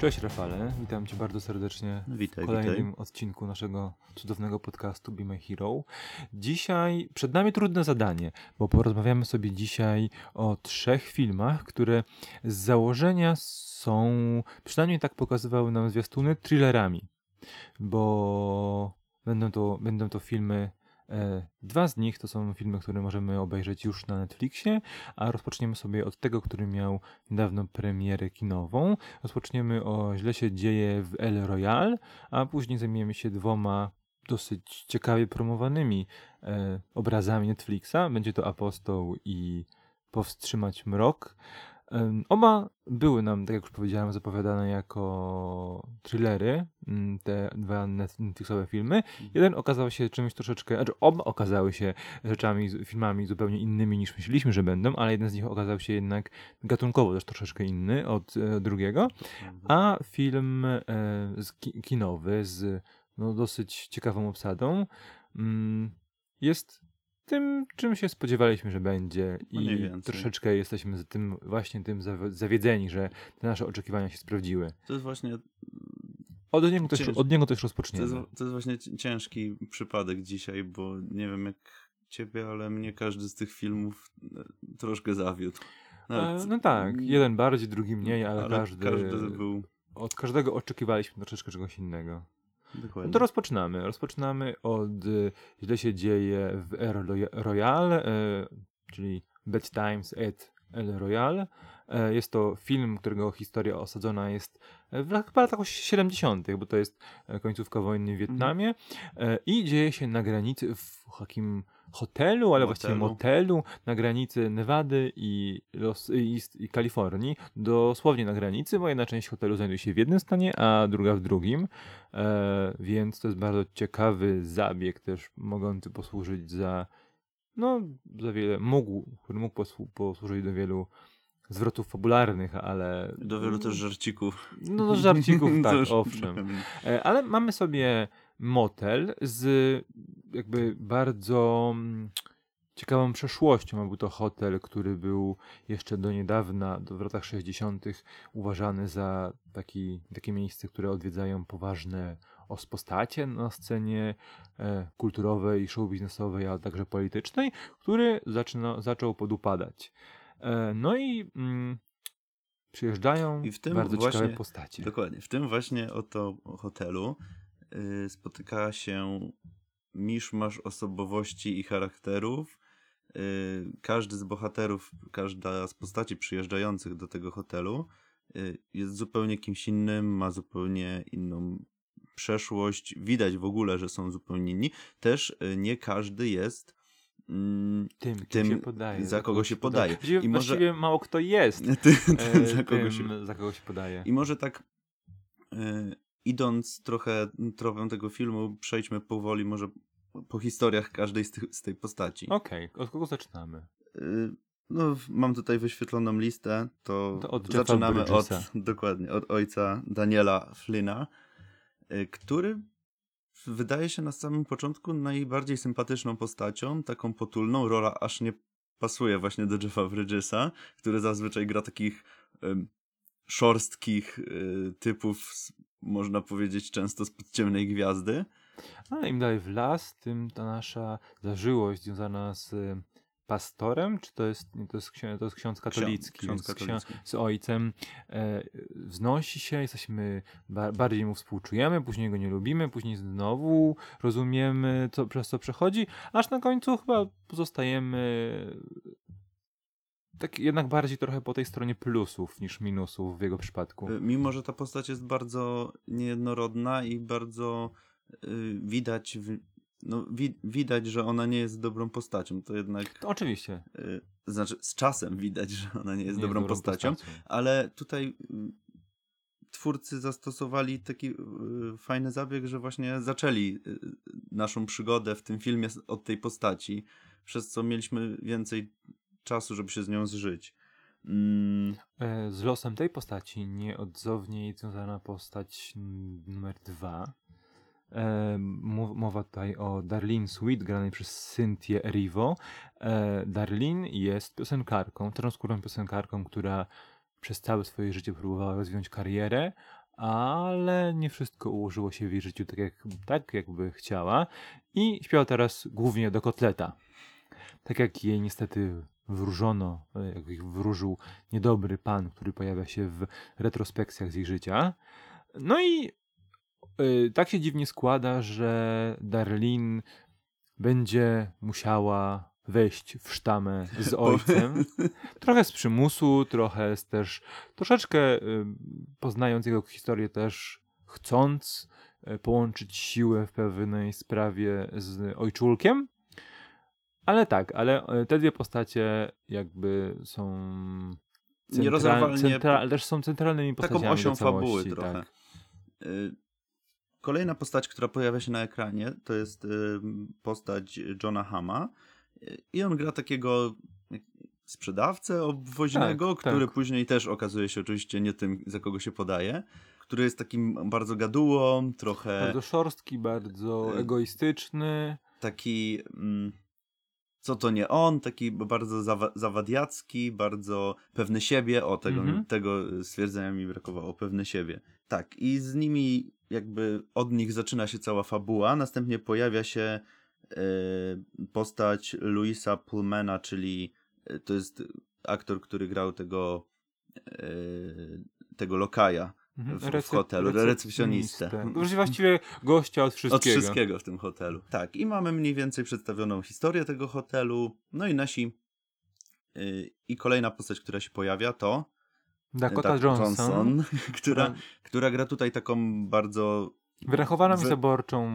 Cześć Rafale, witam Cię bardzo serdecznie Witaj, w kolejnym witaj. odcinku naszego cudownego podcastu Be My Hero. Dzisiaj przed nami trudne zadanie, bo porozmawiamy sobie dzisiaj o trzech filmach, które z założenia są, przynajmniej tak pokazywały nam zwiastuny, thrillerami, bo będą to, będą to filmy Dwa z nich to są filmy, które możemy obejrzeć już na Netflixie, a rozpoczniemy sobie od tego, który miał niedawno premierę kinową. Rozpoczniemy o Źle się dzieje w El Royale, a później zajmiemy się dwoma dosyć ciekawie promowanymi e, obrazami Netflixa. Będzie to Apostoł i Powstrzymać Mrok. Oba były nam, tak jak już powiedziałem, zapowiadane jako thrillery, mm, te dwa net- Netflixowe filmy. Jeden okazał się czymś troszeczkę, znaczy oba okazały się rzeczami, filmami zupełnie innymi niż myśleliśmy, że będą, ale jeden z nich okazał się jednak gatunkowo też troszeczkę inny od e, drugiego. A film e, kinowy z no, dosyć ciekawą obsadą mm, jest tym, czym się spodziewaliśmy, że będzie Mniej i troszeczkę jesteśmy z tym właśnie tym zaw- zawiedzeni, że te nasze oczekiwania się sprawdziły. To jest właśnie, Od niego też, Cięż- od niego też to rozpoczniemy. jest, to jest właśnie ci- ciężki przypadek dzisiaj, bo nie wiem jak ciebie, ale mnie każdy z tych filmów e, troszkę zawiódł. E, no tak, jeden bardziej, drugi mniej, ale, każdy, każdy był od każdego oczekiwaliśmy troszeczkę czegoś innego. No dokładnie. to rozpoczynamy. Rozpoczynamy od y, Źle się dzieje w El Roy- Royale, y, czyli Bad Times at El Royale. E, Jest to film, którego historia osadzona jest w latach 70., bo to jest e, końcówka wojny w Wietnamie E, i dzieje się na granicy w takim hotelu, ale właściwie Motelu. motelu na granicy Nevady i, Los, i, i Kalifornii. Dosłownie na granicy, bo jedna część hotelu znajduje się w jednym stanie, a druga w drugim. E, więc to jest bardzo ciekawy zabieg też mogący posłużyć za no, za wiele, mógł, który mógł posłu- posłużyć do wielu zwrotów fabularnych, ale Do wielu też żarcików. no do żarcików, tak, owszem. E, Ale mamy sobie motel z jakby bardzo mm, ciekawą przeszłością. Był to hotel, który był jeszcze do niedawna, do w latach 60., uważany za taki, takie miejsce, które odwiedzają poważne os postacie na scenie e, kulturowej, show biznesowej, ale także politycznej, który zaczyna, zaczął podupadać. E, no i mm, przyjeżdżają I w tym bardzo ciekawe właśnie- postacie. Dokładnie. W tym właśnie oto hotelu spotyka się miszmasz osobowości i charakterów. Y, każdy z bohaterów, każda z postaci przyjeżdżających do tego hotelu y, jest zupełnie kimś innym, ma zupełnie inną przeszłość. Widać w ogóle, że są zupełnie inni. Też y, nie każdy jest mm, tym, podaje. za kogo się podaje. Właściwie, I może- mało kto jest tym, e, za kogo tym, się za kogo się podaje. I może tak e, idąc trochę tropem tego filmu, przejdźmy powoli może po historiach każdej z, tych, z tej postaci. Okej, od kogo zaczynamy? E, no, mam tutaj wyświetloną listę, to, To od zaczynamy od, dokładnie, od ojca Daniela Flynna, e, który wydaje się na samym początku najbardziej sympatyczną postacią, taką potulną, rola aż nie pasuje właśnie do Jeffa Bridgesa, który zazwyczaj gra takich em, szorstkich y, typów, z, można powiedzieć często spod ciemnej gwiazdy. Ale im dalej w las, tym ta nasza zażyłość związana z e, pastorem, czy to jest, to jest, księ, to jest ksiądz katolicki, ksiądz więc katolicki. z ojcem e, wznosi się, jesteśmy, ba, bardziej mu współczujemy, później go nie lubimy, później znowu rozumiemy, co, przez co przechodzi, aż na końcu chyba pozostajemy tak jednak bardziej trochę po tej stronie plusów niż minusów w jego przypadku. Y, Mimo, że ta postać jest bardzo niejednorodna i bardzo y, widać, w, no, wi, widać, że ona nie jest dobrą postacią, to jednak, To oczywiście. y, znaczy z czasem widać, że ona nie jest nie dobrą postacią, postacią. ale tutaj y, twórcy zastosowali taki y, fajny zabieg, że właśnie zaczęli y, naszą przygodę w tym filmie od tej postaci, przez co mieliśmy więcej czasu, żeby się z nią zżyć. Mm, E, Z losem tej postaci nieodzownie związana postać numer dwa. E, Mowa tutaj o Darlene Sweet, granej przez Cynthię Erivo. E, Darlene jest piosenkarką, czarnoskórą piosenkarką, która przez całe swoje życie próbowała rozwinąć karierę, ale nie wszystko ułożyło się w jej życiu tak, jak, tak jakby chciała i śpiewa teraz głównie do kotleta. Tak jak jej niestety wróżono, e, jak ich wróżył niedobry pan, który pojawia się w retrospekcjach z jej życia. No i y, tak się dziwnie składa, że Darlene będzie musiała wejść w sztamę z ojcem. Trochę z przymusu, trochę z też, troszeczkę y, poznając jego historię też chcąc połączyć siłę w pewnej sprawie z ojczulkiem. Ale tak, ale y, te dwie postacie jakby są Nierozerwalnie- centra, ale też są centralnymi postaciami Taką osią całości, fabuły trochę. Tak. Y, Kolejna postać, która pojawia się na ekranie, to jest y, postać Johna Hama. I on gra takiego sprzedawcę obwoźnego, Tak, który tak. później też okazuje się oczywiście nie tym, za kogo się podaje. Który jest takim bardzo gadułą, trochę Bardzo szorstki, bardzo egoistyczny. taki. Mm, co to nie on, taki bardzo zawa- zawadiacki, bardzo pewny siebie. O, tego, Mhm. tego stwierdzenia mi brakowało, pewny siebie. Tak, i z nimi jakby od nich zaczyna się cała fabuła. Następnie pojawia się e, postać Louisa Pullmana, czyli e, to jest aktor, który grał tego e, tego lokaja Mhm. w, w hotelu, recepcjonistę. recepcjonistę. Właściwie gościa od wszystkiego. Od wszystkiego w tym hotelu. Tak, i mamy mniej więcej przedstawioną historię tego hotelu. No i nasi. Yy, I kolejna postać, która się pojawia, to Dakota Dakota Johnson, która, która gra tutaj taką bardzo. wyrachowaną i zaborczą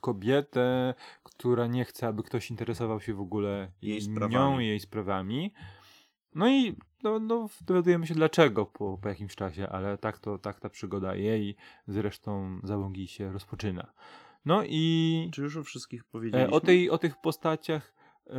kobietę, która nie chce, aby ktoś interesował się w ogóle Jej nią i jej sprawami. No i no, no, dowiadujemy się dlaczego po, po jakimś czasie, ale tak to tak ta przygoda jej zresztą załogi się rozpoczyna. No i Czy już o wszystkich E, powiedzieliśmy? O, tej, o tych postaciach, e,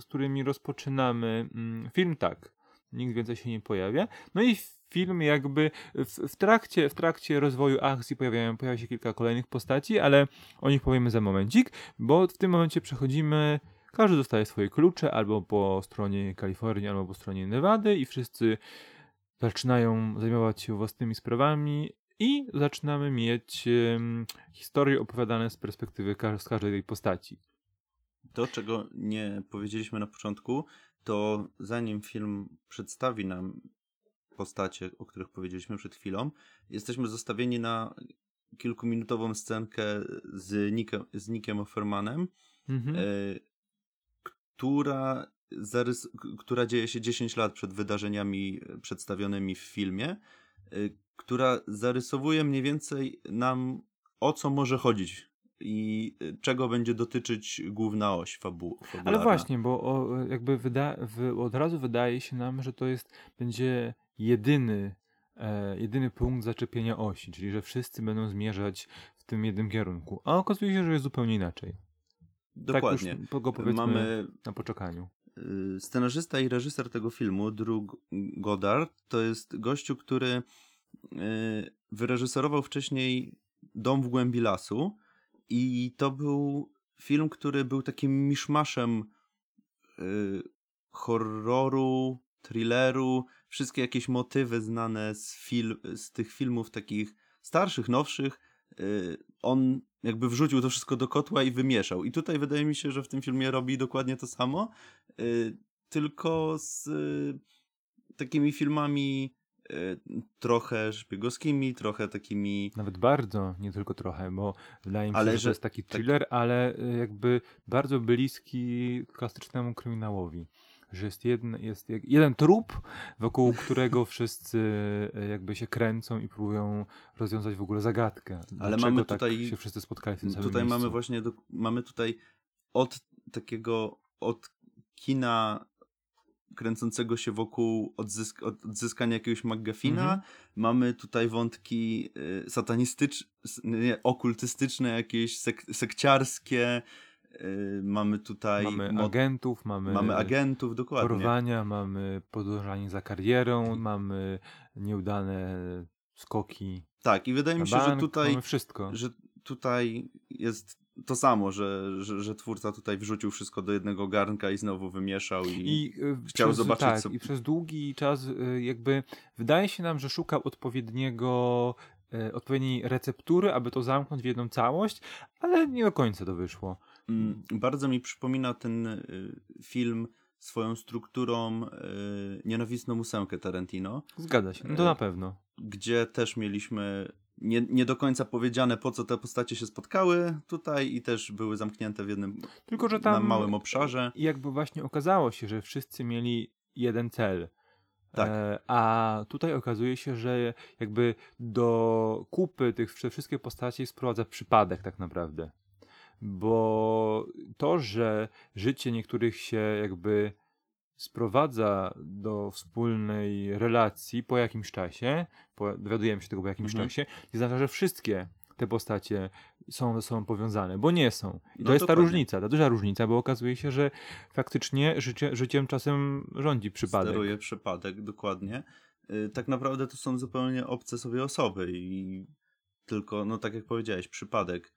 z którymi rozpoczynamy mm, film, tak. Nikt więcej się nie pojawia. No i film jakby w, w, trakcie, w trakcie rozwoju akcji pojawiają, pojawia się kilka kolejnych postaci, ale o nich powiemy za momencik, bo w tym momencie przechodzimy, każdy dostaje swoje klucze albo po stronie Kalifornii, albo po stronie Nevady i wszyscy zaczynają zajmować się własnymi sprawami i zaczynamy mieć em, historie opowiadane z perspektywy ka- z każdej tej postaci. To, czego nie powiedzieliśmy na początku, to zanim film przedstawi nam postacie, o których powiedzieliśmy przed chwilą, jesteśmy zostawieni na kilkuminutową scenkę z Nickiem, z Nickiem Offermanem, Mhm. e, która, zarys- która dzieje się 10 lat przed wydarzeniami e, przedstawionymi w filmie, e, która zarysowuje mniej więcej nam o co może chodzić i e, czego będzie dotyczyć główna oś fabu- Ale fabularna. właśnie, bo o, jakby wyda, od razu wydaje się nam, że to jest będzie jedyny, e, jedyny punkt zaczepienia osi, czyli że wszyscy będą zmierzać w tym jednym kierunku. A okazuje się, że jest zupełnie inaczej. Dokładnie. Tak już go powiedzmy Mamy na poczekaniu. y, scenarzysta i reżyser tego filmu, Drew Goddard, to jest gościu, który y, wyreżyserował wcześniej Dom w głębi lasu i to był film, który był takim miszmaszem y, horroru, thrilleru, wszystkie jakieś motywy znane z, fil, z tych filmów takich starszych, nowszych, on jakby wrzucił to wszystko do kotła i wymieszał. I tutaj wydaje mi się, że w tym filmie robi dokładnie to samo, y, tylko z y, takimi filmami y, trochę szpiegowskimi, trochę takimi Nawet bardzo, nie tylko trochę, bo wydaje mi się, Ale że że- to jest taki thriller, ale y, jakby bardzo bliski klasycznemu kryminałowi. Że jest, jest jeden trup, wokół którego wszyscy y, jakby się kręcą i próbują rozwiązać w ogóle zagadkę. Dlaczego mamy tak tutaj- się wszyscy spotkali w tym samym Tutaj miejscu. mamy właśnie, do, mamy tutaj od takiego, od kina kręcącego się wokół odzysk, od, odzyskania jakiegoś McGuffina, Mhm. mamy tutaj wątki y, satanistyczne, okultystyczne, jakieś sek, sekciarskie, mamy tutaj Mamy mo- agentów, mamy, mamy agentów, dokładnie. porwania, mamy podążanie za karierą, mamy nieudane skoki Tak, i wydaje mi się, że bank, tutaj mamy wszystko. że tutaj jest to samo, że, że, że twórca tutaj wrzucił wszystko do jednego garnka i znowu wymieszał i, I y, chciał przez, zobaczyć, tak, co- i przez długi czas y, jakby wydaje się nam, że szukał odpowiedniego odpowiedniej receptury, aby to zamknąć w jedną całość, ale nie do końca to wyszło. Mm, Bardzo mi przypomina ten y, film swoją strukturą y, Nienawistną ósemkę Tarantino, Zgadza się, no to E, na pewno. gdzie też mieliśmy nie, nie do końca powiedziane, po co te postacie się spotkały tutaj i też były zamknięte w jednym Tylko, że na tam małym obszarze. I jakby właśnie okazało się, że wszyscy mieli jeden cel. Tak. E, a tutaj okazuje się, że jakby do kupy tych wszy- wszystkich postaci sprowadza przypadek tak naprawdę. Bo to, że życie niektórych się jakby sprowadza do wspólnej relacji po jakimś czasie, po, dowiadujemy się tego po jakimś Mhm. czasie, nie znaczy, że wszystkie te postacie są ze sobą powiązane, bo nie są. I to No jest ta różnica, ta duża różnica, bo okazuje się, że faktycznie życie, życiem czasem rządzi przypadek. Steruje przypadek, dokładnie. Y, Tak naprawdę to są zupełnie obce sobie osoby i tylko, no tak jak powiedziałeś, przypadek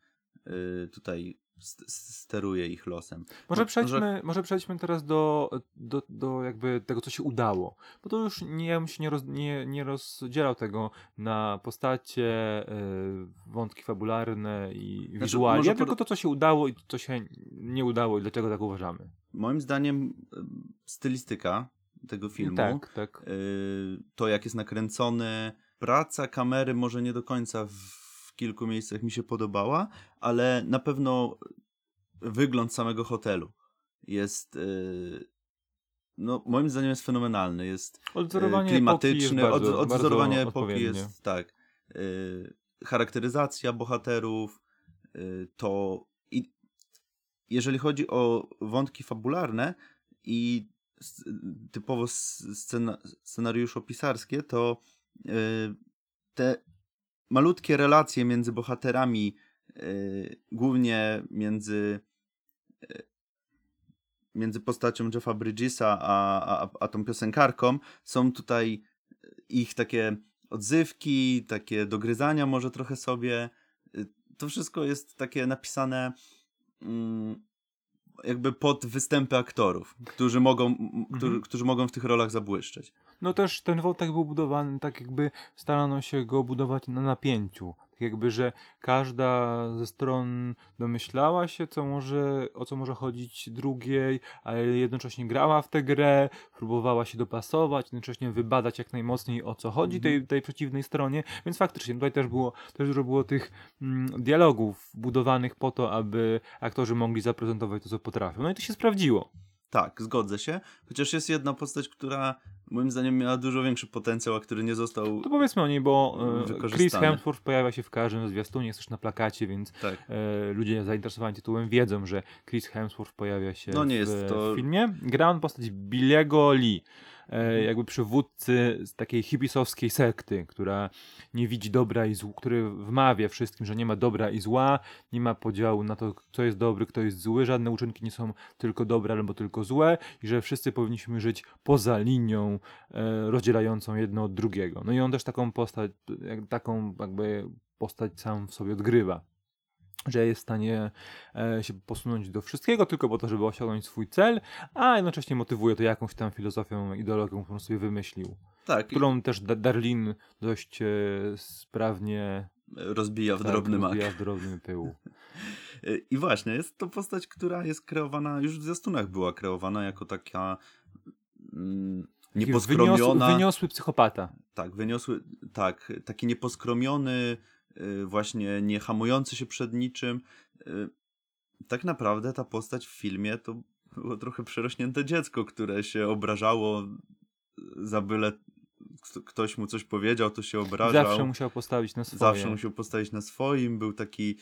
tutaj st- steruje ich losem. Może No, przejdźmy, może przejdźmy teraz do, do, do jakby tego, co się udało. Bo to już nie, ja bym się nie, roz, nie, nie rozdzielał tego na postacie, y, wątki fabularne i Znaczy, wizualnie, może tylko to, co się udało i co się nie udało i dlaczego tak uważamy. Moim zdaniem y, stylistyka tego filmu, Tak, tak. y, to jak jest nakręcony, praca kamery może nie do końca w kilku miejscach mi się podobała, ale na pewno wygląd samego hotelu jest y, no moim zdaniem jest fenomenalny, jest Odwzorowanie e, klimatyczny, jest bardzo, od, odwzorowanie epoki jest tak. y, charakteryzacja bohaterów, y, to i jeżeli chodzi o wątki fabularne i typowo scena, scenariuszopisarskie, to y, te malutkie relacje między bohaterami, y, głównie między y, między postacią Jeffa Bridgesa a, a, a tą piosenkarką są tutaj ich takie odzywki, takie dogryzania może trochę sobie. To wszystko jest takie napisane mm, jakby pod występy aktorów, którzy mogą, m, którzy, Mhm. którzy mogą w tych rolach zabłyszczeć. No też ten wątek był budowany tak jakby starano się go budować na napięciu. Jakby, że każda ze stron domyślała się, co może, o co może chodzić drugiej, ale jednocześnie grała w tę grę, próbowała się dopasować, jednocześnie wybadać jak najmocniej o co chodzi Mhm. tej, tej przeciwnej stronie, więc faktycznie tutaj też było, też dużo było tych mm, dialogów budowanych po to, aby aktorzy mogli zaprezentować to, co potrafią. No i to się sprawdziło. Tak, zgodzę się. Chociaż jest jedna postać, która moim zdaniem miała dużo większy potencjał, a który nie został. To powiedzmy o niej, bo e, Chris. Hemsworth pojawia się w każdym zwiastunie, jest też na plakacie, więc Tak. e, ludzie zainteresowani tytułem wiedzą, że Chris Hemsworth pojawia się No nie w, jest to- w filmie. Gra on postać Billiego Lee. Jakby przywódcy z takiej hipisowskiej sekty, która nie widzi dobra i zła, który wmawia wszystkim, że nie ma dobra i zła, nie ma podziału na to, kto jest dobry, kto jest zły, żadne uczynki nie są tylko dobre albo tylko złe i że wszyscy powinniśmy żyć poza linią e, rozdzielającą jedno od drugiego. No i on też taką postać, taką jakby postać sam w sobie odgrywa. Że jest w stanie e, się posunąć do wszystkiego tylko po to, żeby osiągnąć swój cel, a jednocześnie motywuje to jakąś tam filozofią, ideologią, którą sobie wymyślił. Tak, Którą też Da- Darlin dość e, sprawnie rozbija w tak, drobny mak. rozwija w drobnym pyłu. Y, I właśnie, jest to postać, która jest kreowana, już w zwiastunach była kreowana jako taka mm, nieposkromiona. Wyniosły, wyniosły psychopata. Tak, wyniosły, tak, taki nieposkromiony, właśnie nie hamujący się przed niczym. Y, Tak naprawdę ta postać w filmie to było trochę przerośnięte dziecko, które się obrażało za byle kto- ktoś mu coś powiedział, to się obrażał. Zawsze musiał postawić na swoje. Zawsze musiał postawić na swoim, był taki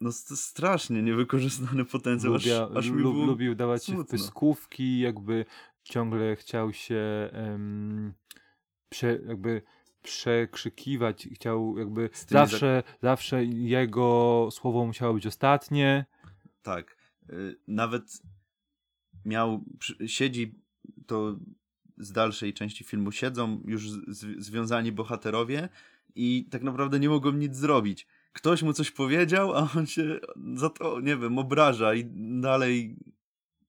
no st- strasznie niewykorzystany potencjał, Lubia, aż, aż lub, lubił dawać się w smutno. pyskówki, jakby ciągle chciał się em, prze, jakby przekrzykiwać, chciał jakby zawsze, zawsze jego słowo musiało być ostatnie. Tak. Y, Nawet miał, siedzi, to z dalszej części filmu siedzą już z, związani bohaterowie i tak naprawdę nie mogą nic zrobić. Ktoś mu coś powiedział, a on się za to, nie wiem, obraża i dalej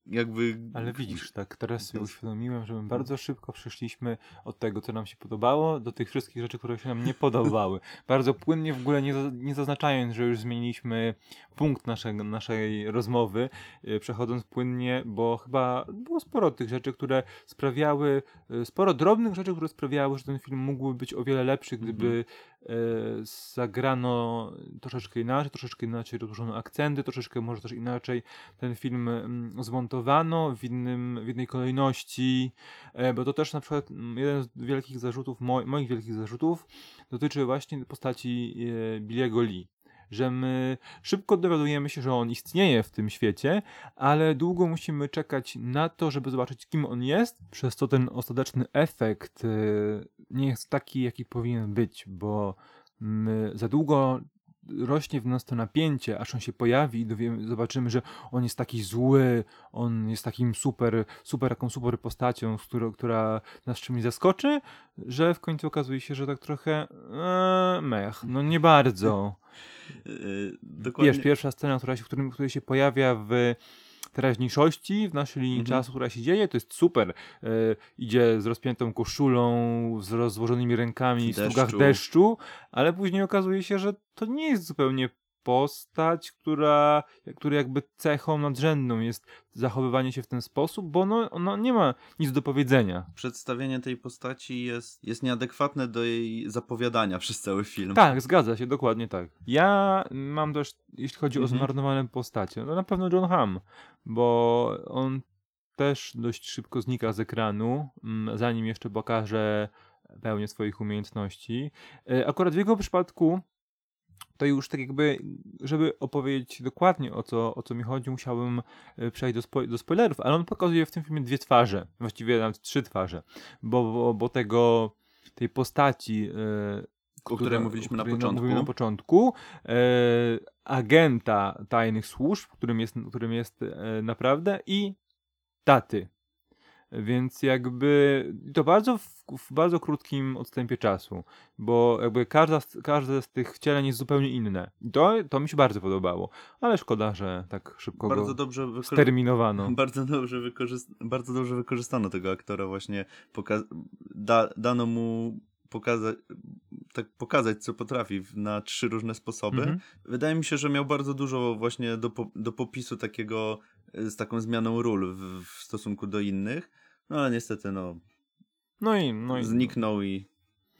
jakby... Ale widzisz, tak, teraz sobie uświadomiłem, że my bardzo szybko przeszliśmy od tego, co nam się podobało, do tych wszystkich rzeczy, które się nam nie podobały. bardzo płynnie, w ogóle nie, nie zaznaczając, że już zmieniliśmy punkt naszego, naszej rozmowy, yy, przechodząc płynnie, bo chyba było sporo tych rzeczy, które sprawiały, yy, sporo drobnych rzeczy, które sprawiały, że ten film mógłby być o wiele lepszy, gdyby e, zagrano troszeczkę inaczej, troszeczkę inaczej rozłożono akcenty, troszeczkę może też inaczej ten film mm, zmontowano w, innym, w innej kolejności, e, bo to też na przykład mm, jeden z wielkich zarzutów, mo moich wielkich zarzutów dotyczy właśnie postaci e, Billiego Lee. Że my szybko dowiadujemy się, że on istnieje w tym świecie, ale długo musimy czekać na to, żeby zobaczyć, kim on jest, przez co ten ostateczny efekt e, nie jest taki, jaki powinien być, bo za długo rośnie w nas to napięcie, aż on się pojawi i dowiemy, zobaczymy, że on jest taki zły, on jest takim super, super, taką super postacią, z którą, która nas czymś zaskoczy, że w końcu okazuje się, że tak trochę ee, mech, no nie bardzo. Yy, dokładnie. Wiesz, pierwsza scena, która się, w którym, która się pojawia w teraźniejszości, w naszej linii Mhm. czasu, która się dzieje, to jest super. E, idzie z rozpiętą koszulą, z rozłożonymi rękami w Deszczu. strugach deszczu, ale później okazuje się, że to nie jest zupełnie postać, która, której jakby cechą nadrzędną jest zachowywanie się w ten sposób, bo ono, ono nie ma nic do powiedzenia. Przedstawienie tej postaci jest, jest nieadekwatne do jej zapowiadania przez cały film. Tak, zgadza się, dokładnie tak. Ja mam też, jeśli chodzi o Mhm. zmarnowane postacie, no na pewno John Hamm, bo on też dość szybko znika z ekranu, mm, zanim jeszcze pokaże pełnię swoich umiejętności. E, Akurat w jego przypadku to już tak jakby, żeby opowiedzieć dokładnie o co, o co mi chodzi, musiałbym e, przejść do, spo, do spoilerów, ale on pokazuje w tym filmie dwie twarze, właściwie nawet trzy twarze, bo, bo, bo tego, tej postaci e, O której mówiliśmy na której początku. Mówimy na początku. E, agenta tajnych służb, którym jest, którym jest e, naprawdę, i taty. Więc jakby to bardzo w, w bardzo krótkim odstępie czasu, bo jakby każda, każde z tych wcieleń jest zupełnie inne. I to, to mi się bardzo podobało, ale szkoda, że tak szybko Bardzo go dobrze sterminowano. Bardzo dobrze, wykorzyst... bardzo dobrze wykorzystano tego aktora właśnie. Da... Dano mu pokazać, tak pokazać, co potrafi na trzy różne sposoby. Mhm. Wydaje mi się, że miał bardzo dużo właśnie do, po... do popisu takiego z taką zmianą ról w... w stosunku do innych. No ale niestety no, No i, no i zniknął i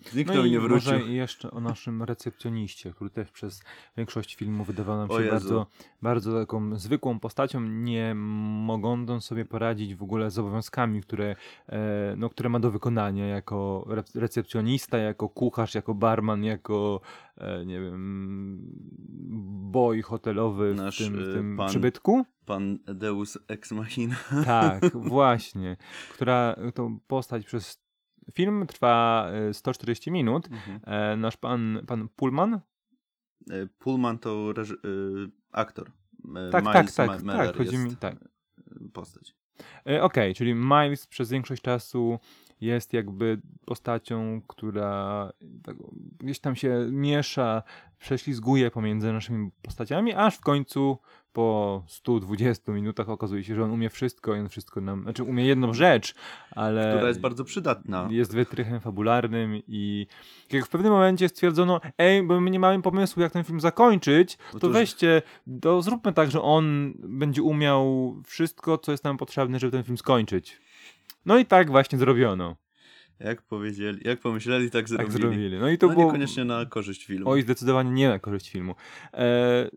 zniknął No nie wrócił. może jeszcze o naszym recepcjoniście, który też przez większość filmu wydawał nam się bardzo, bardzo taką zwykłą postacią, nie mogącą sobie poradzić w ogóle z obowiązkami, które, e, no, które ma do wykonania jako re- recepcjonista, jako kucharz, jako barman, jako e, nie wiem, boy hotelowy w Nasz, tym, w e, tym pan- przybytku. Pan Deus Ex Machina. Tak, właśnie. Która tą postać przez film trwa e, 140 minut. Mhm. E, nasz pan, pan Pullman? E, Pullman to reży... y, aktor. E, Tak, Miles tak, tak, Meller tak, chodzi mi, tak. e, postać. E, Okej, czyli Miles przez większość czasu jest jakby postacią, która tak, gdzieś tam się miesza, prześlizguje pomiędzy naszymi postaciami, aż w końcu po 120 minutach okazuje się, że on umie wszystko i on wszystko nam, znaczy umie jedną rzecz, ale Która jest bardzo przydatna. jest wytrychem fabularnym i jak w pewnym momencie stwierdzono, ej, bo my nie mamy pomysłu, jak ten film zakończyć, to Otóż- weźcie, to zróbmy tak, że on będzie umiał wszystko, co jest nam potrzebne, żeby ten film skończyć. No i tak właśnie zrobiono. Jak powiedzieli, jak pomyśleli, tak zrobili. Tak zrobili. No i to no było... niekoniecznie na korzyść filmu. Oj, zdecydowanie nie na korzyść filmu. E,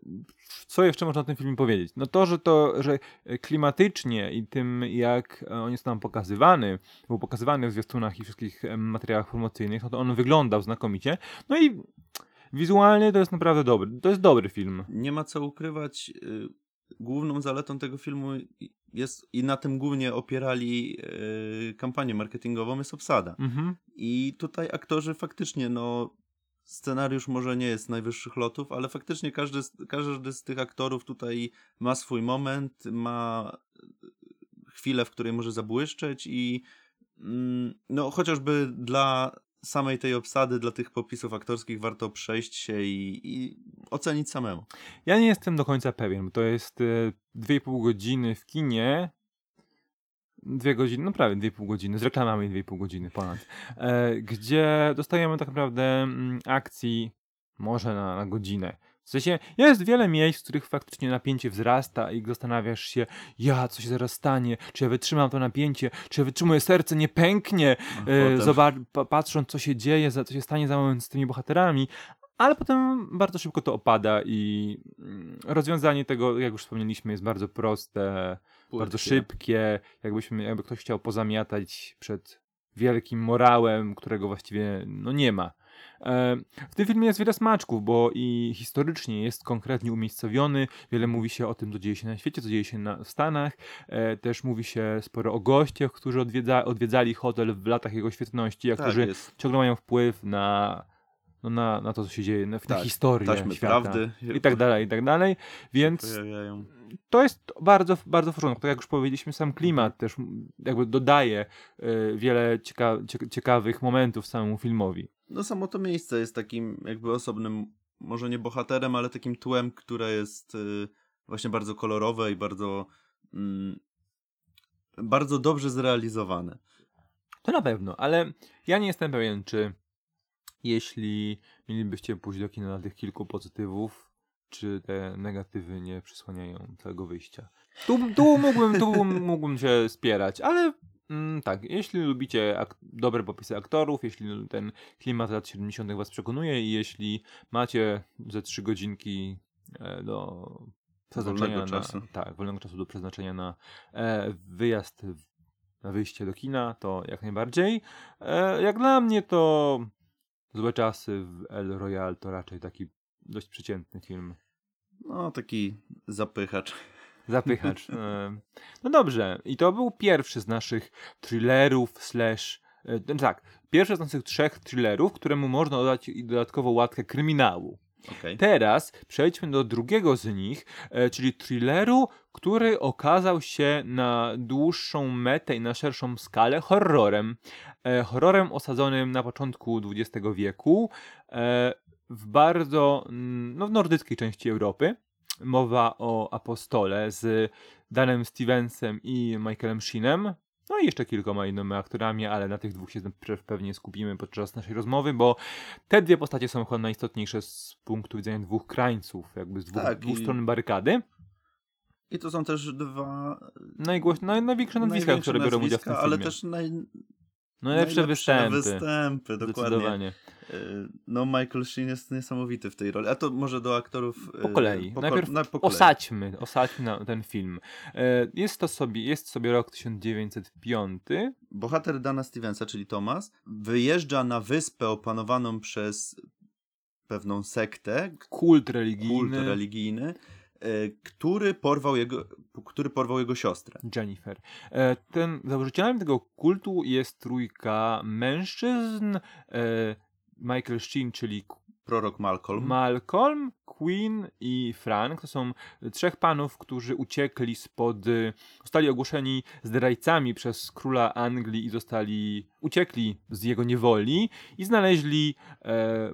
co jeszcze można o tym filmie powiedzieć? No to, że to, że klimatycznie i tym, jak e, on jest nam pokazywany, był pokazywany w zwiastunach i wszystkich em, materiałach promocyjnych, no to on wyglądał znakomicie. No i wizualnie to jest naprawdę dobry. To jest dobry film. Nie ma co ukrywać. y, Główną zaletą tego filmu jest, i na tym głównie opierali y, kampanię marketingową, jest obsada. Mhm. I tutaj aktorzy faktycznie, no, scenariusz może nie jest z najwyższych lotów, ale faktycznie każdy, z- każdy z tych aktorów tutaj ma swój moment, ma chwilę, w której może zabłyszczeć i mm, no, chociażby dla samej tej obsady, dla tych popisów aktorskich warto przejść się i, i ocenić samemu. Ja nie jestem do końca pewien, bo to jest e, 2,5 godziny w kinie dwie godziny, no prawie dwie pół godziny, z reklamami dwie pół godziny ponad, e, gdzie dostajemy tak naprawdę mm, akcji może na, na godzinę. W sensie jest wiele miejsc, w których faktycznie napięcie wzrasta i zastanawiasz się, ja, co się zaraz stanie, czy ja wytrzymam to napięcie, czy ja wytrzymuję serce, nie pęknie, A e, zobacz, pa, patrząc co się dzieje, co się stanie za moment z tymi bohaterami, ale potem bardzo szybko to opada i mm, rozwiązanie tego, jak już wspomnieliśmy, jest bardzo proste, bardzo Płytkie. szybkie, jakbyśmy, jakby ktoś chciał pozamiatać przed wielkim morałem, którego właściwie no, nie ma. E, W tym filmie jest wiele smaczków, bo i historycznie jest konkretnie umiejscowiony. Wiele mówi się o tym, co dzieje się na świecie, co dzieje się na, w Stanach. E, Też mówi się sporo o gościach, którzy odwiedza, odwiedzali hotel w latach jego świetności, a Tak, którzy jest. ciągle mają wpływ na, no, na, na to, co się dzieje, na, na Tak, historię Taśmy świata. prawdy. I tak dalej, i tak dalej. Więc to jest bardzo, bardzo w porządku. Tak jak już powiedzieliśmy, sam klimat też jakby dodaje y, wiele cieka- ciekawych momentów samemu filmowi. No samo to miejsce jest takim jakby osobnym, może nie bohaterem, ale takim tłem, które jest y, właśnie bardzo kolorowe i bardzo mm, bardzo dobrze zrealizowane. To na pewno, ale ja nie jestem pewien, czy jeśli mielibyście pójść do kina na tych kilku pozytywów, czy te negatywy nie przysłaniają całego wyjścia. Tu, tu, mógłbym, tu mógłbym się spierać, ale mm, tak, jeśli lubicie ak- dobre popisy aktorów, jeśli ten klimat lat 70. was przekonuje i jeśli macie ze trzy godzinki e, do przeznaczenia Wolnego na, czasu. tak, wolnego czasu do przeznaczenia na e, wyjazd, w- na wyjście do kina, to jak najbardziej. E, jak dla mnie to Złe czasy w El Royale to raczej taki dość przeciętny film. No taki zapychacz. Zapychacz. e, No dobrze, i to był pierwszy z naszych thrillerów slash... e, Tak, pierwszy z naszych trzech thrillerów, któremu można dodać dodatkowo łatkę kryminału. Okej. Teraz przejdźmy do drugiego z nich, e, czyli thrilleru, który okazał się na dłuższą metę i na szerszą skalę horrorem. Horrorem osadzonym na początku XX wieku w bardzo, no w nordyckiej części Europy. Mowa o Apostole z Danem Stevensem i Michaelem Sheenem. No i jeszcze kilkoma innymi aktorami, ale na tych dwóch się pe- pewnie skupimy podczas naszej rozmowy, bo te dwie postacie są chyba najistotniejsze z punktu widzenia dwóch krańców, jakby z dwóch, Tak, dwóch i- stron barykady. I to są też dwa Najgłoś, naj, największe nazwiska, które biorą udział w tym filmie. ale też naj, Najlepsze występy. występy, dokładnie. No Michael Sheen jest niesamowity w tej roli. A to może do aktorów Po y, kolei. po, Najpierw na, po kolei. Osadźmy, osadźmy ten film. E, Jest to sobie, jest sobie rok 1905. Bohater Dana Stevensa, czyli Thomas, wyjeżdża na wyspę opanowaną przez pewną sektę, Kult religijny. kult religijny, y, który porwał jego, który porwał jego siostrę. Jennifer. E, Ten, założycielem tego kultu jest trójka mężczyzn. Michael Sheen, czyli Prorok Malcolm. Malcolm, Queen i Frank to są trzech panów, którzy uciekli spod. y, zostali ogłoszeni zdrajcami przez króla Anglii i zostali. uciekli z jego niewoli i znaleźli e,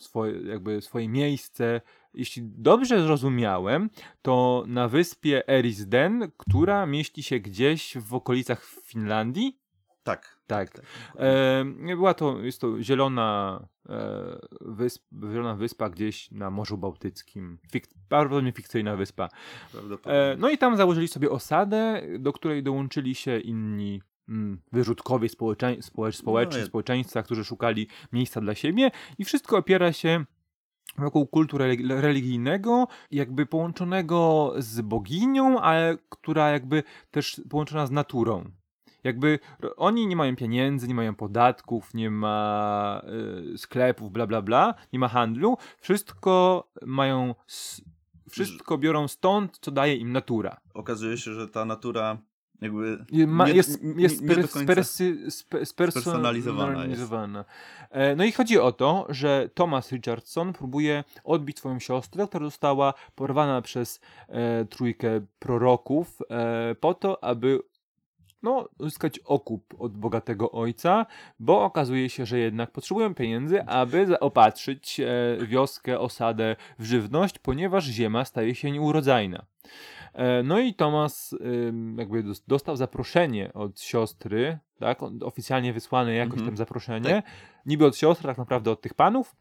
swoje, jakby swoje miejsce. Jeśli dobrze zrozumiałem, to na wyspie Erisden, która mieści się gdzieś w okolicach Finlandii. tak. Tak. E, była to, jest to zielona, e, wysp, zielona wyspa gdzieś na Morzu Bałtyckim. Fik, prawdopodobnie fikcyjna wyspa. Prawdopodobnie. E, no i tam założyli sobie osadę, do której dołączyli się inni mm, wyrzutkowie społeczeń, społecz, społeczni, No społeczeństwa, którzy szukali miejsca dla siebie i wszystko opiera się wokół kultu religi- religijnego, jakby połączonego z boginią, ale która jakby też połączona z naturą. Jakby oni nie mają pieniędzy, nie mają podatków, nie ma y, sklepów, bla bla bla, nie ma handlu. Wszystko mają, wszystko biorą stąd, co daje im natura. Okazuje się, że ta natura jakby Ma, nie, jest nie, jest nie spe, spersonalizowana spersonalizowana. E, No i chodzi o to, że Thomas Richardson próbuje odbić swoją siostrę, która została porwana przez e, trójkę proroków e, po to, aby no, uzyskać okup od bogatego ojca, bo okazuje się, że jednak potrzebują pieniędzy, aby zaopatrzyć e, wioskę, osadę w żywność, ponieważ ziemia staje się nieurodzajna. E, no i Tomas ym, jakby dos- dostał zaproszenie od siostry, tak, oficjalnie wysłane jakoś Mhm. tam zaproszenie, niby od siostry, tak naprawdę od tych panów,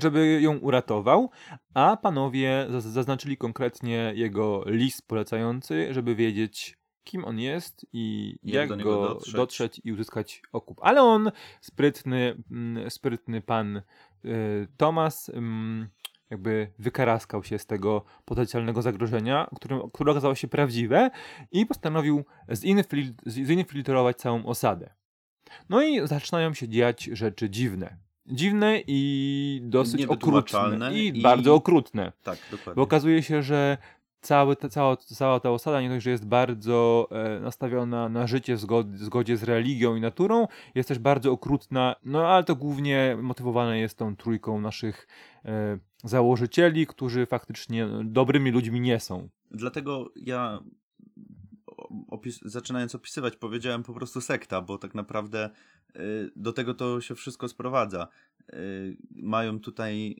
żeby ją uratował, a panowie zaz- zaznaczyli konkretnie jego list polecający, żeby wiedzieć, kim on jest i Jak jak, do niego go dotrzeć. dotrzeć. i uzyskać okup. Ale on, sprytny, mm, sprytny pan y, Tomas, ym, jakby wykaraskał się z tego potencjalnego zagrożenia, którym, które okazało się prawdziwe i postanowił zinfil- zinfiltrować całą osadę. No i zaczynają się dziać rzeczy dziwne. Dziwne i dosyć okrutne. I, i- bardzo okrutne. Tak, dokładnie. Bo okazuje się, że cały, ta, cała, cała ta osada nie dość, że jest bardzo e, nastawiona na życie w zgod- zgodzie z religią i naturą, jest też bardzo okrutna, no ale to głównie motywowane jest tą trójką naszych e, założycieli, którzy faktycznie dobrymi ludźmi nie są. Dlatego ja opis zaczynając opisywać, powiedziałem po prostu sekta, bo tak naprawdę y, do tego to się wszystko sprowadza. Y, mają tutaj.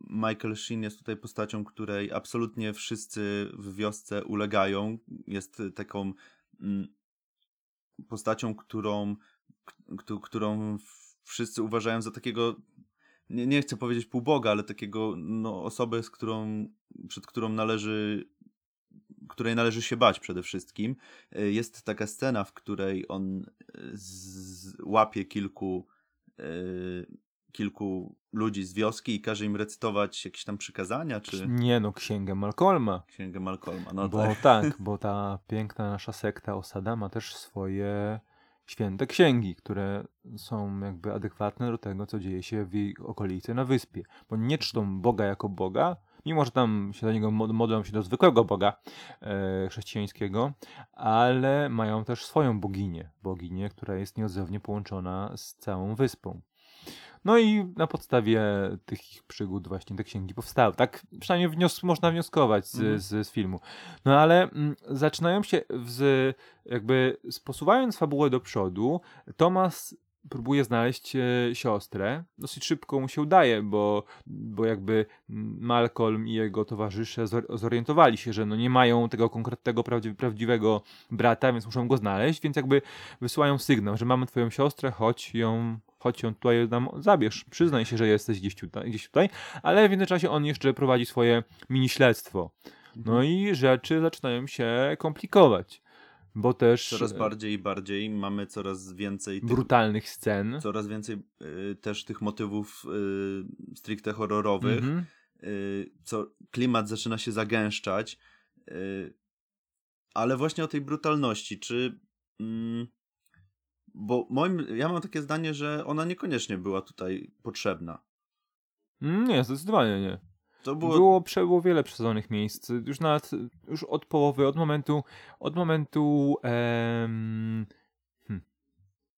Michael Sheen jest tutaj postacią, której absolutnie wszyscy w wiosce ulegają. Jest taką mm, postacią, którą, którą wszyscy uważają za takiego nie, nie chcę powiedzieć półboga, ale takiego no, osobę, z którą, przed którą należy której należy się bać przede wszystkim. Jest taka scena, w której on łapie kilku, y, kilku ludzi z wioski i każe im recytować jakieś tam przykazania, czy Nie no, księgę Malcolma. księgę Malcolma. No bo tak. tak, bo ta piękna nasza sekta osada ma też swoje święte księgi, które są jakby adekwatne do tego, co dzieje się w jej okolicy na wyspie. Bo nie czczą Boga jako Boga, mimo że tam się do niego mod- modlą się do zwykłego Boga e, chrześcijańskiego, ale mają też swoją boginię, boginię, która jest nieodzownie połączona z całą wyspą. No i na podstawie tych ich przygód właśnie te księgi powstały. Tak przynajmniej wnios- można wnioskować z, Mhm. z, z filmu. No ale mm, zaczynają się z, jakby posuwając fabułę do przodu, Tomas próbuje znaleźć e, siostrę. Dosyć szybko mu się udaje, bo, bo jakby Malcolm i jego towarzysze zor- zorientowali się, że no nie mają tego konkretnego, prawdzi- prawdziwego brata, więc muszą go znaleźć, więc jakby wysyłają sygnał, że mamy twoją siostrę, chodź ją, chodź ją tutaj nam zabierz, przyznaj się, że jesteś gdzieś tutaj, gdzieś tutaj, ale w międzyczasie on jeszcze prowadzi swoje mini śledztwo. No i rzeczy zaczynają się komplikować, bo też Coraz e, bardziej i bardziej mamy coraz więcej tych, brutalnych scen. coraz więcej y, też tych motywów y, stricte horrorowych. Mhm. y, co klimat zaczyna się zagęszczać. ale właśnie o tej brutalności, czy. Mm, bo moim, ja mam takie zdanie, że ona niekoniecznie była tutaj potrzebna. Mm, Nie, zdecydowanie nie. To było. Było, prze- było wiele przesadzonych miejsc. Już nawet, już od połowy, od momentu, od momentu, em, hmm,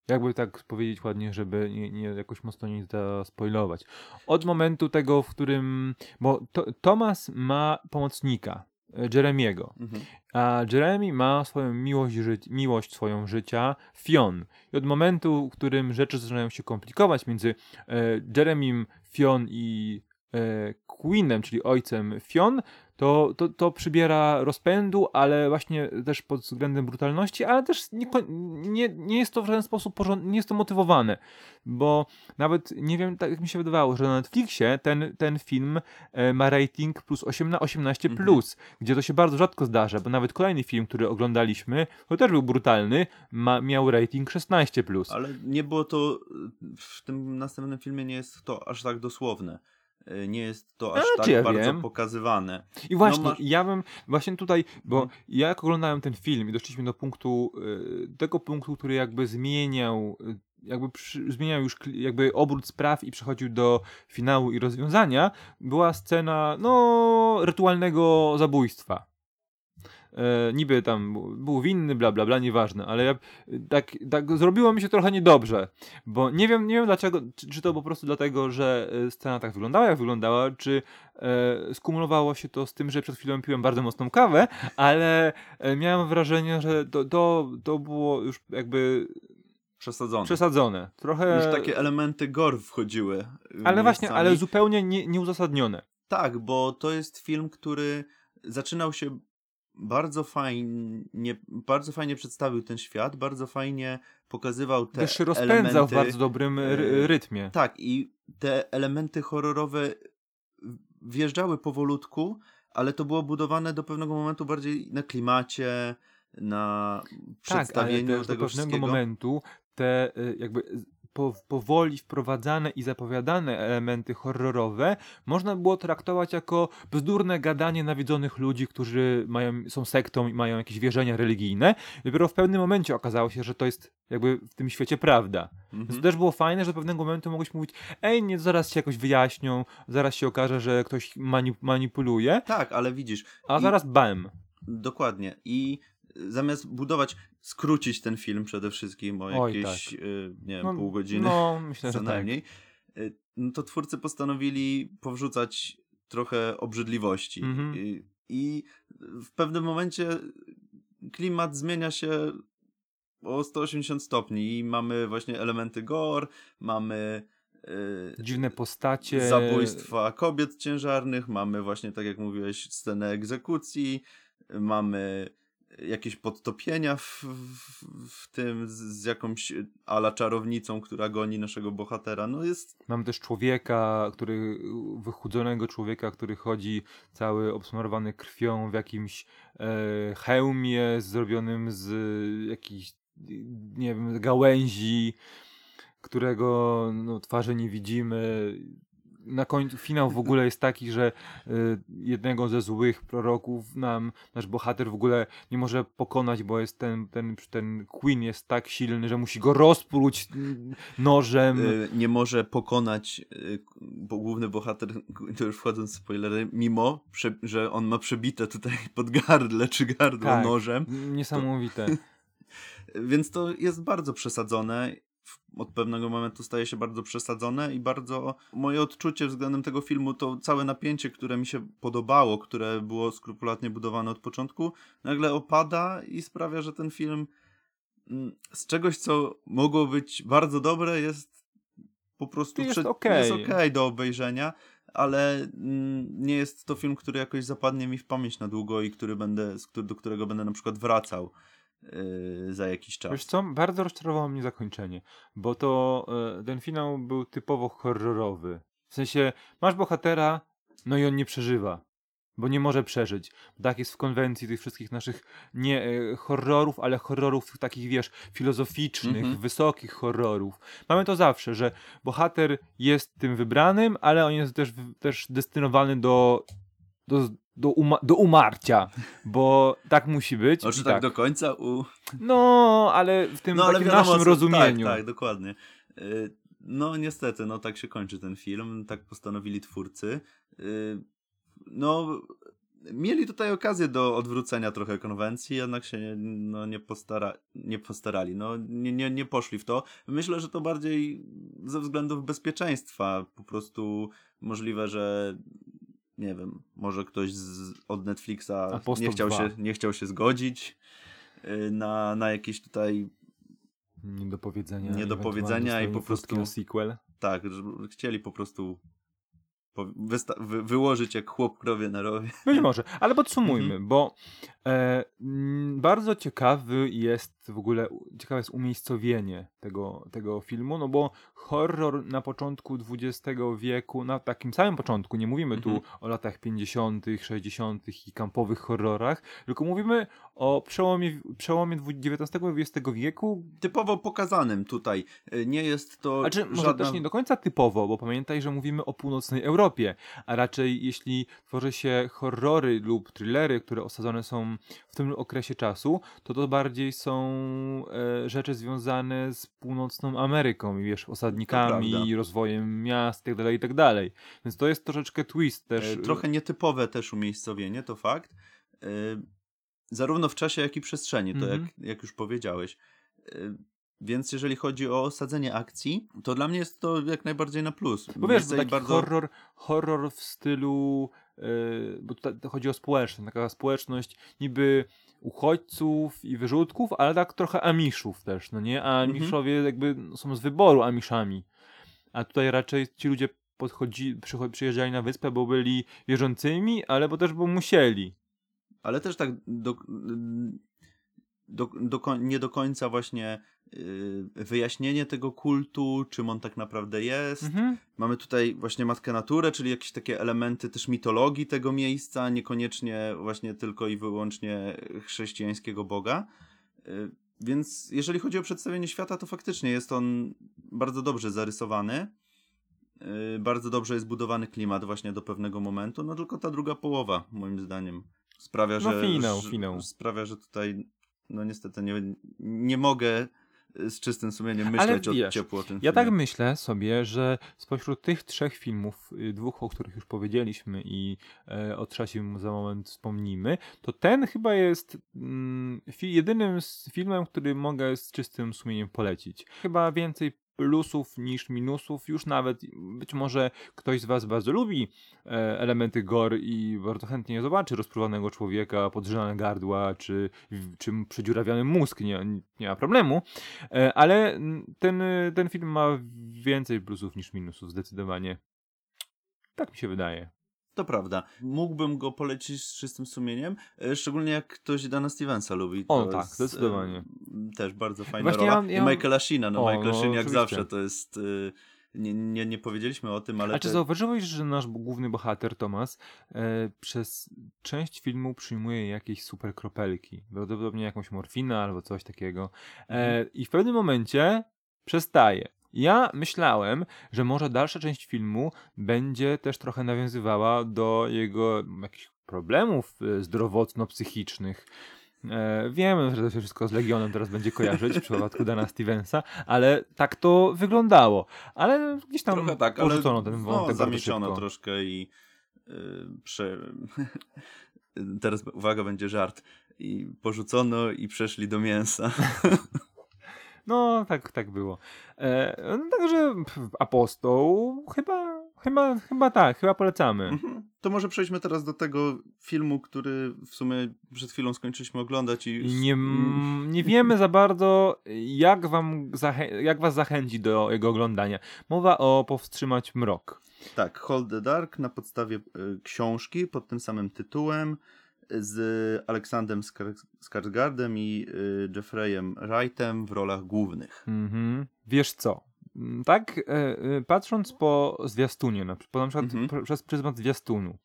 jakby tak powiedzieć ładnie, żeby nie, nie jakoś mocno nie zaspoilować. Od momentu tego, w którym, bo to, Thomas ma pomocnika, e, Jeremiego, Mhm. a Jeremy ma swoją miłość, ży- miłość swoją życia, Fion. I od momentu, w którym rzeczy zaczynają się komplikować między e, Jeremim, Fion i Queenem, czyli ojcem Fion, to, to, to przybiera rozpędu, ale właśnie też pod względem brutalności, ale też nie, nie, nie jest to w żaden sposób porząd, nie jest to motywowane, bo nawet nie wiem, tak jak mi się wydawało, że na Netflixie ten, ten film e, ma rating plus 8 18 Mhm. plus, gdzie to się bardzo rzadko zdarza, bo nawet kolejny film, który oglądaliśmy, to też był brutalny, ma, miał rating 16 plus. Ale nie było to. W tym następnym filmie nie jest to aż tak dosłowne. Y, Nie jest to aż Ale tak ja bardzo wiem? pokazywane. I właśnie, masz- ja bym właśnie tutaj, bo Mhm. ja jak oglądałem ten film i doszliśmy do punktu, y, tego punktu, który jakby zmieniał, y, jakby przy, zmieniał już jakby obrót spraw i przechodził do finału i rozwiązania, była scena, no, rytualnego zabójstwa. E, niby tam był winny, bla bla bla, nieważne, ale ja, tak, tak zrobiło mi się trochę niedobrze, bo nie wiem, nie wiem dlaczego, czy, czy to po prostu dlatego, że e, scena tak wyglądała, jak wyglądała, czy e, skumulowało się to z tym, że przed chwilą piłem bardzo mocną kawę, ale e, miałem wrażenie, że to, to, to było już jakby Przesadzone. przesadzone. Trochę. Już takie elementy gore wchodziły. ale właśnie, ale zupełnie nie, nieuzasadnione. Tak, bo to jest film, który zaczynał się bardzo fajnie, bardzo fajnie przedstawił ten świat, bardzo fajnie pokazywał te Też się rozpędzał elementy. w bardzo dobrym ry- e, rytmie. Tak, i te elementy horrorowe wjeżdżały powolutku, ale to było budowane do pewnego momentu bardziej na klimacie, na Tak, ale przedstawieniu też do tego pewnego wszystkiego. momentu te y, jakby po, powoli wprowadzane i zapowiadane elementy horrorowe można było traktować jako bzdurne gadanie nawiedzonych ludzi, którzy mają, są sektą i mają jakieś wierzenia religijne. Dopiero w pewnym momencie okazało się, że to jest jakby w tym świecie prawda. Więc Mhm. to też było fajne, że do pewnego momentu mogłeś mówić, ej, nie, zaraz się jakoś wyjaśnią, zaraz się okaże, że ktoś mani- manipuluje, Tak, ale widzisz, a I- zaraz bam. Dokładnie. I zamiast budować, skrócić ten film przede wszystkim o Oj, jakieś, y, nie wiem, No, pół godziny No, myślę, co że tak. najmniej, y, no to twórcy postanowili powrzucać trochę obrzydliwości. Mhm. I, I w pewnym momencie klimat zmienia się o 180 stopni i mamy właśnie elementy gore, mamy y, Dziwne postacie. zabójstwa kobiet ciężarnych, mamy właśnie, tak jak mówiłeś, scenę egzekucji, mamy jakieś podtopienia w, w, w tym z, z jakąś ala czarownicą, która goni naszego bohatera. No jest Mamy też człowieka, który, wychudzonego człowieka, który chodzi cały obsmarowany krwią w jakimś e, hełmie zrobionym z jakichś, nie wiem, gałęzi, którego no, twarzy nie widzimy. Na końcu finał w ogóle jest taki, że e, jednego ze złych proroków nam nasz bohater w ogóle nie może pokonać, bo jest ten, ten, ten Queen jest tak silny, że musi go rozpróć mm, nożem. y, nie może pokonać, y, bo główny bohater, to już wchodząc w spoilery, mimo, że on ma przebite tutaj pod gardle czy gardło Tak. nożem, Niesamowite. Więc to jest bardzo przesadzone. Od pewnego momentu staje się bardzo przesadzone i bardzo moje odczucie względem tego filmu to całe napięcie, które mi się podobało, które było skrupulatnie budowane od początku, nagle opada i sprawia, że ten film mm, z czegoś, co mogło być bardzo dobre, jest po prostu Jest przed- okej. jest okej do obejrzenia, ale mm, nie jest to film, który jakoś zapadnie mi w pamięć na długo i który będę, do którego będę na przykład wracał yy, za jakiś czas. Wiesz co, bardzo rozczarowało mnie zakończenie, bo to e, ten finał był typowo horrorowy. W sensie, masz bohatera, no i on nie przeżywa, bo nie może przeżyć. Tak jest w konwencji tych wszystkich naszych nie e, horrorów, ale horrorów takich, wiesz, filozoficznych, Mhm. wysokich horrorów. Mamy to zawsze, że bohater jest tym wybranym, ale on jest też, też destynowany do, do, do, uma, do umarcia, bo tak musi być. Znaczy i tak, do końca u... No, ale w tym takim naszym co- rozumieniu. Tak, tak, dokładnie. Y, No niestety, no tak się kończy ten film, tak postanowili twórcy. Y, No, mieli tutaj okazję do odwrócenia trochę konwencji, jednak się nie, no, nie, postara, nie postarali, no nie, nie, nie poszli w to. Myślę, że to bardziej ze względów bezpieczeństwa, po prostu możliwe, że nie wiem, może ktoś z, od Netflixa nie chciał, 2. się, nie chciał się zgodzić y, na, na jakieś tutaj Nie do powiedzenia. Nie do ewentualnie powiedzenia i po prostu- sequel. Tak, chcieli po prostu wysta- wy, wyłożyć jak chłop krowie na rowie. Być może, ale podsumujmy, Mhm. bo e, bardzo ciekawy jest w ogóle, ciekawe jest umiejscowienie tego, tego filmu, no bo horror na początku XX wieku, na takim samym początku, nie mówimy tu Mhm. o latach 50., 60. i kampowych horrorach, tylko mówimy o przełomie, przełomie XIX i XX wieku, Typowo pokazanym tutaj. Y, Nie jest to Znaczy, może żadna... też nie do końca typowo, bo pamiętaj, że mówimy o północnej Europie, a raczej jeśli tworzy się horrory lub thrillery, które osadzone są w tym okresie czasu, to to bardziej są e, rzeczy związane z północną Ameryką i wiesz, osadnikami, rozwojem miast itd., itd. Więc to jest troszeczkę twist też. E, Trochę nietypowe też umiejscowienie, to fakt. E, zarówno w czasie, jak i przestrzeni, to Mhm. jak, jak już powiedziałeś. Więc jeżeli chodzi o osadzenie akcji, to dla mnie jest to jak najbardziej na plus. Bo wiesz, to taki horror, horror w stylu, yy, bo tutaj chodzi o społeczność, taka społeczność niby uchodźców i wyrzutków, ale tak trochę amiszów też, no nie? A Mhm. amiszowie jakby są z wyboru amiszami. A tutaj raczej ci ludzie podchodzi, przyjeżdżali na wyspę, bo byli wierzącymi, ale bo też bo musieli. Ale też tak do, do, do, nie do końca właśnie y, wyjaśnienie tego kultu, czym on tak naprawdę jest. Mhm. Mamy tutaj właśnie Matkę Naturę, czyli jakieś takie elementy też mitologii tego miejsca, niekoniecznie właśnie tylko i wyłącznie chrześcijańskiego Boga. Y, Więc jeżeli chodzi o przedstawienie świata, to faktycznie jest on bardzo dobrze zarysowany. Y, Bardzo dobrze jest budowany klimat właśnie do pewnego momentu, no tylko ta druga połowa, moim zdaniem, sprawia, No że... finał, że- finał. Sprawia, że tutaj, no niestety nie, nie mogę y, z czystym sumieniem myśleć o wiesz, ciepło o tym Ja filmie. tak myślę sobie, że spośród tych trzech filmów, y, dwóch, o których już powiedzieliśmy i e, o trzecim za moment wspomnimy, to ten chyba jest mm, jedynym z filmem, który mogę z czystym sumieniem polecić. Chyba więcej plusów niż minusów, już nawet być może ktoś z was bardzo lubi e, elementy gore i bardzo chętnie zobaczy rozpruwanego człowieka, podrzynane gardła, czy, czy przedziurawiony mózg, nie, nie ma problemu, E, Ale ten, ten film ma więcej plusów niż minusów, zdecydowanie. Tak mi się wydaje. To prawda. Mógłbym go polecić z czystym sumieniem, e, szczególnie jak ktoś Dana Stevensa lubi. O, tak, jest, zdecydowanie. Też bardzo fajna Właśnie rola. ja- ja- I Michaela Sheena. No, O, Michael no, Sheen jak oczywiście. zawsze to jest... e, Nie, nie, nie powiedzieliśmy o tym, ale... A czy te- zauważyłeś, że nasz główny bohater, Thomas, e, przez część filmu przyjmuje jakieś super kropelki? Prawdopodobnie jakąś morfinę albo coś takiego. E, Mhm. I w pewnym momencie przestaje. Ja myślałem, że może dalsza część filmu będzie też trochę nawiązywała do jego jakichś problemów e, zdrowotno-psychicznych. E, wiem, że to się wszystko z Legionem teraz będzie kojarzyć w przypadku Dana Stevensa, ale tak to wyglądało. Ale gdzieś tam Trochę tak, ale porzucono ten wątek no, bardzo zamieciono szybko. troszkę i y, prze... teraz uwaga, będzie żart. I porzucono i przeszli do mięsa. No, tak, tak było. E, no, także Apostoł chyba, chyba, chyba tak, chyba polecamy. Mhm. To może przejdźmy teraz do tego filmu, który w sumie przed chwilą skończyliśmy oglądać i... Nie, m- nie wiemy za bardzo, jak, wam jak was zachęci do jego oglądania. Mowa o Powstrzymać Mrok. Tak, Hold the Dark na podstawie y, książki pod tym samym tytułem z Aleksandrem Skar- Skarsgardem i y, Jeffreyem Wrightem w rolach głównych. Mhm. Wiesz co? Mm, Tak, e, e, patrząc po zwiastunie, na, po, na przykład Mhm. pr- przez pryzmat zwiastunu,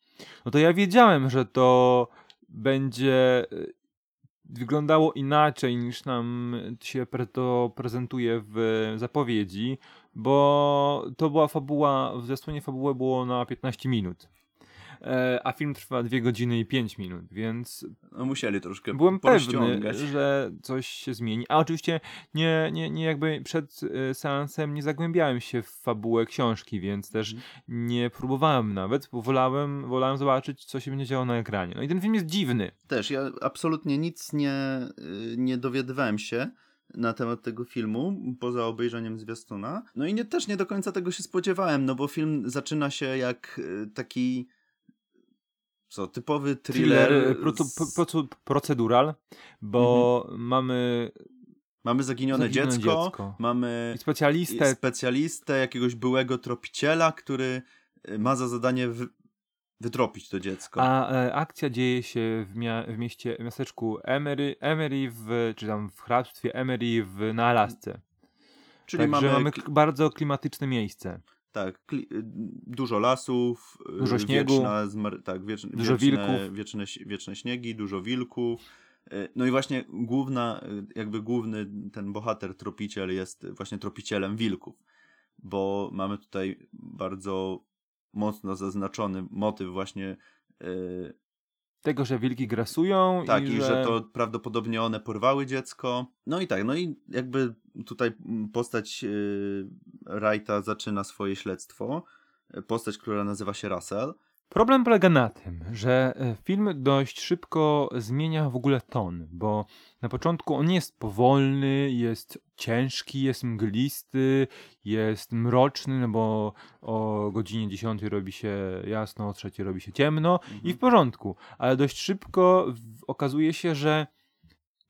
no to ja wiedziałem, że to będzie e, wyglądało inaczej niż nam się to prezentuje w zapowiedzi, bo to była fabuła, w zwiastunie fabułę było na 15 minut. E, A film trwa 2 godziny i 5 minut, więc No, musieli troszkę Byłem pewny, że coś się zmieni. A oczywiście nie, nie, nie jakby przed e, seansem nie zagłębiałem się w fabułę książki, więc też Mhm. nie próbowałem nawet, bo wolałem, wolałem zobaczyć, co się będzie działo na ekranie. No i ten film jest dziwny. Też, ja absolutnie nic nie, y, nie dowiadywałem się na temat tego filmu, poza obejrzeniem zwiastuna. No i nie, też nie do końca tego się spodziewałem, no bo film zaczyna się jak y, taki co, typowy thriller. Thriller, pro, z- pro, pro, procedural, bo mamy Mamy zaginione, zaginione dziecko, dziecko. mamy i specjalistę, specjalistę, jakiegoś byłego tropiciela, który y, ma za zadanie wy, wytropić to dziecko. A e, akcja dzieje się w, w mieście, w miasteczku Emery, Emery w, czy tam w hrabstwie Emery w, na Alasce. Czyli Także mamy, mamy bardzo klimatyczne miejsce. Tak, y, dużo lasów, y, Dużo śniegu. wieczna, tak, wiecz, Dużo wieczne, wilków. Wieczne, wieczne śniegi, dużo wilków. Y, No i właśnie główna, jakby główny ten bohater, tropiciel jest właśnie tropicielem wilków, bo mamy tutaj bardzo mocno zaznaczony motyw właśnie Tego, że wilki grasują Tak, i, i że... że to prawdopodobnie one porwały dziecko. No i tak, no i jakby tutaj postać yy, Wrighta zaczyna swoje śledztwo. Postać, która nazywa się Russell. Problem polega na tym, że e, film dość szybko zmienia w ogóle ton, bo na początku on jest powolny, jest ciężki, jest mglisty, jest mroczny, no bo o godzinie 10 robi się jasno, o 3 robi się ciemno i Mhm. w porządku, ale dość szybko okazuje się, że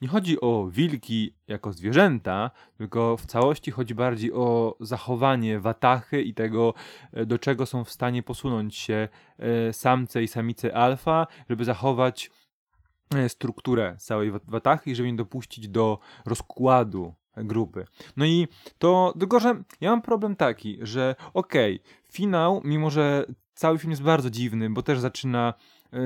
nie chodzi o wilki jako zwierzęta, tylko w całości chodzi bardziej o zachowanie watachy i tego, e, do czego są w stanie posunąć się e, samce i samice alfa, żeby zachować e, strukturę całej wat- watachy i żeby nie dopuścić do rozkładu grupy. No i to, tylko że ja mam problem taki, że okej, finał, mimo że cały film jest bardzo dziwny, bo też zaczyna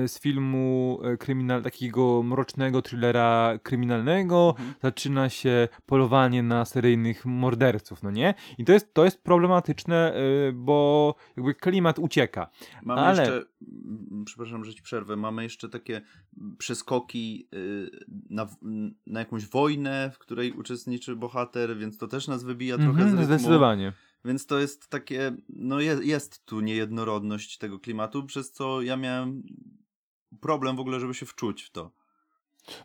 z filmu e, kryminal, takiego mrocznego thrillera kryminalnego, Mhm. zaczyna się polowanie na seryjnych morderców, no nie? I to jest, to jest problematyczne, e, bo jakby klimat ucieka. Mamy Ale- jeszcze, przepraszam, że ci przerwę, mamy jeszcze takie przeskoki y, na, na jakąś wojnę, w której uczestniczy bohater, więc to też nas wybija trochę z Mhm, rytmu. zdecydowanie. Więc to jest takie, no jest, jest tu niejednorodność tego klimatu, przez co ja miałem problem w ogóle, żeby się wczuć w to.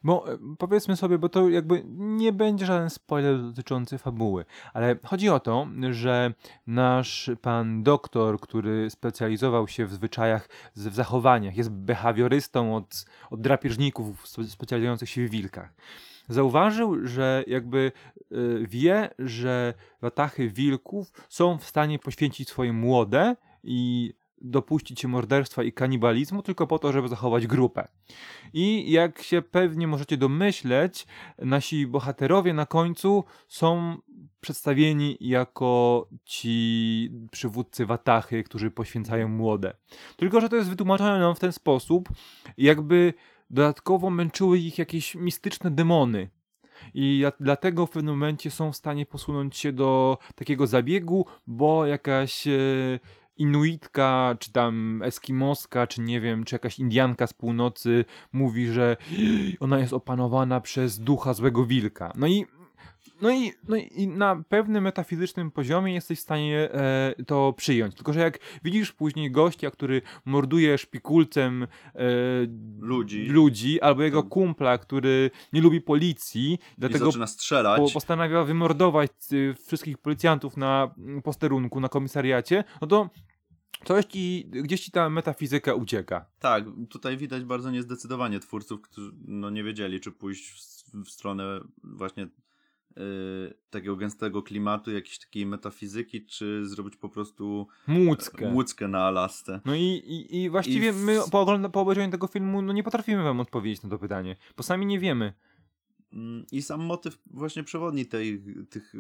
Bo e, powiedzmy sobie, bo to jakby nie będzie żaden spoiler dotyczący fabuły, ale chodzi o to, że nasz pan doktor, który specjalizował się w zwyczajach, w zachowaniach, jest behawiorystą od, od drapieżników spe- specjalizujących się w wilkach. Zauważył, że jakby y, wie, że watachy wilków są w stanie poświęcić swoje młode i dopuścić się morderstwa i kanibalizmu tylko po to, żeby zachować grupę. I jak się pewnie możecie domyśleć, nasi bohaterowie na końcu są przedstawieni jako ci przywódcy Watachy, którzy poświęcają młode. Tylko, że to jest wytłumaczone nam w ten sposób, jakby dodatkowo męczyły ich jakieś mistyczne demony. I dlatego w pewnym momencie są w stanie posunąć się do takiego zabiegu, bo jakaś e, Inuitka, czy tam Eskimoska, czy nie wiem, czy jakaś Indianka z północy mówi, że ona jest opanowana przez ducha złego wilka. No i, no i, no i na pewnym metafizycznym poziomie jesteś w stanie e, to przyjąć. Tylko, że jak widzisz później gościa, który morduje szpikulcem e, Ludzi. ludzi, albo jego kumpla, który nie lubi policji, I dlatego zaczyna strzelać. po, postanawia wymordować y, wszystkich policjantów na mm, posterunku, na komisariacie, no to coś ci, gdzieś ci ta metafizyka ucieka. Tak, tutaj widać bardzo niezdecydowanie twórców, którzy no, nie wiedzieli, czy pójść w, w stronę właśnie y, takiego gęstego klimatu, jakiejś takiej metafizyki, czy zrobić po prostu Młódzkę. łódzkę na Alasce. No i, i, i właściwie I w- my po, ogląda, po obejrzeniu tego filmu no nie potrafimy wam odpowiedzieć na to pytanie, bo sami nie wiemy. Mm, I sam motyw właśnie przewodni tej, tych y,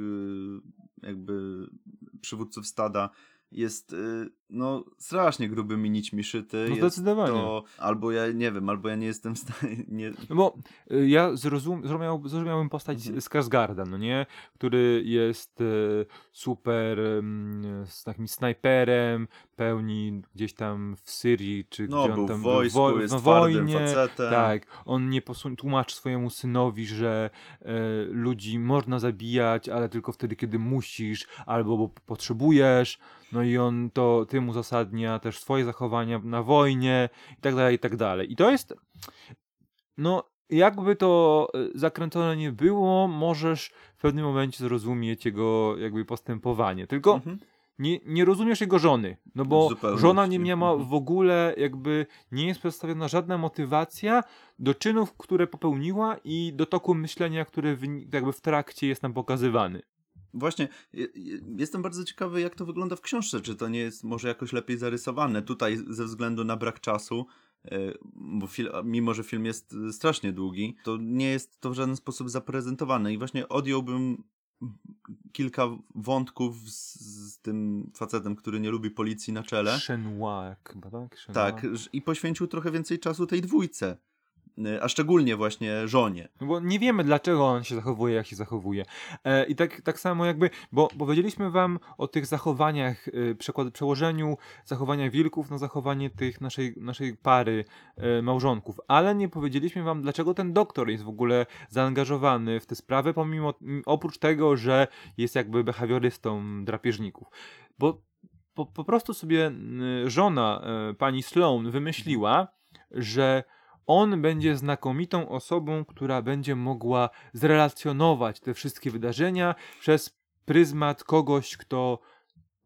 jakby przywódców stada jest y, no strasznie grubymi nićmi szyty. No zdecydowanie. To, albo ja nie wiem, albo ja nie jestem w stanie, nie, No bo y, ja zrozum, zrozumiał, zrozumiałem postać Mhm. z Skarsgarda, no nie? Który jest y, super ym, z takim snajperem, pełni gdzieś tam w Syrii, czy no gdzie on tam w wojsku, wo- jest na wojnie. facetem. Tak, on nie posun- tłumaczy swojemu synowi, że e, ludzi można zabijać, ale tylko wtedy, kiedy musisz, albo bo potrzebujesz. No i on to tym uzasadnia też swoje zachowania na wojnie i tak dalej, i tak dalej. I to jest, no, jakby to e, zakręcone nie było, możesz w pewnym momencie zrozumieć jego jakby postępowanie. Tylko Mhm. nie, nie rozumiesz jego żony, no bo żona nie miała Mhm. w ogóle jakby, nie jest przedstawiona żadna motywacja do czynów, które popełniła i do toku myślenia, który jakby w trakcie jest nam pokazywany. Właśnie, je- je- jestem bardzo ciekawy, jak to wygląda w książce. Czy to nie jest może jakoś lepiej zarysowane? Tutaj ze względu na brak czasu, e, bo fil, mimo że film jest e, strasznie długi, to nie jest to w żaden sposób zaprezentowane. I właśnie odjąłbym kilka wątków z, z tym facetem, który nie lubi policji na czele. Chyba tak? Tak, i poświęcił trochę więcej czasu tej dwójce. E, A szczególnie właśnie żonie. Bo nie wiemy, dlaczego on się zachowuje, jak się zachowuje. E, I tak, tak samo jakby, bo powiedzieliśmy wam o tych zachowaniach, y, przekład, przełożeniu zachowania wilków na zachowanie tych naszej, naszej pary e, małżonków, ale nie powiedzieliśmy wam, dlaczego ten doktor jest w ogóle zaangażowany w tę sprawę, pomimo, oprócz tego, że jest jakby behawiorystą drapieżników. Bo po, po prostu sobie y, żona y, pani Sloan wymyśliła, że on będzie znakomitą osobą, która będzie mogła zrelacjonować te wszystkie wydarzenia przez pryzmat kogoś, kto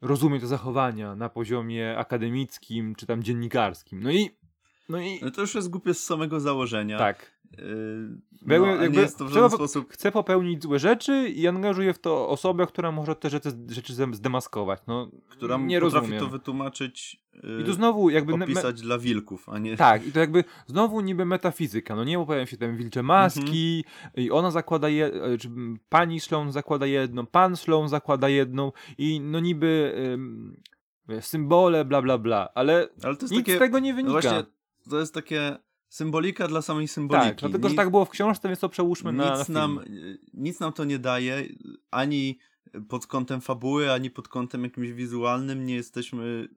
rozumie te zachowania na poziomie akademickim czy tam dziennikarskim. No i. No i. No to już jest głupie z samego założenia. Tak. Yy, no, jakby jest to w żaden po- sposób... Chce popełnić złe rzeczy i angażuje w to osobę, która może te rzeczy, rzeczy zdemaskować. No, która nie potrafi rozumiem. to wytłumaczyć, yy, I tu znowu jakby. me- opisać dla wilków, a nie... Tak, i to jakby znowu niby metafizyka, no nie, pojawiają się tam wilcze maski i ona zakłada, je, e, czy pani Sloan zakłada jedną, pan Sloan zakłada jedną i no niby wiesz, symbole, bla bla bla, ale Ale to jest nic takie... z tego nie no wynika. właśnie, to jest takie symbolika dla samej symboliki. tak, dlatego, że Nic- tak było w książce, więc to przełóżmy na, na nic, film. nam, nic nam to nie daje, ani pod kątem fabuły, ani pod kątem jakimś wizualnym nie jesteśmy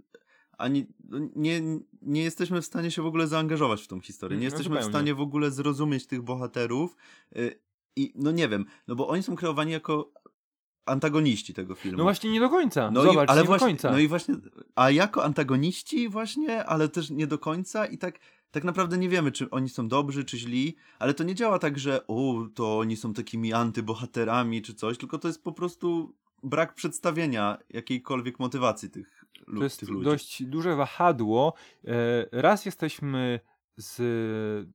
ani no, nie, nie jesteśmy w stanie się w ogóle zaangażować w tą historię. Nie no jesteśmy w stanie w ogóle zrozumieć tych bohaterów y, i no nie wiem, no bo oni są kreowani jako antagoniści tego filmu. No właśnie nie do końca, No zobacz, i, ale nie właśnie, do końca. No i właśnie, a jako antagoniści właśnie, ale też nie do końca i tak, tak naprawdę nie wiemy, czy oni są dobrzy, czy źli, ale to nie działa tak, że o, to oni są takimi antybohaterami, czy coś, tylko to jest po prostu brak przedstawienia jakiejkolwiek motywacji tych, lu- To jest tych ludzi. dość duże wahadło. E, Raz jesteśmy z,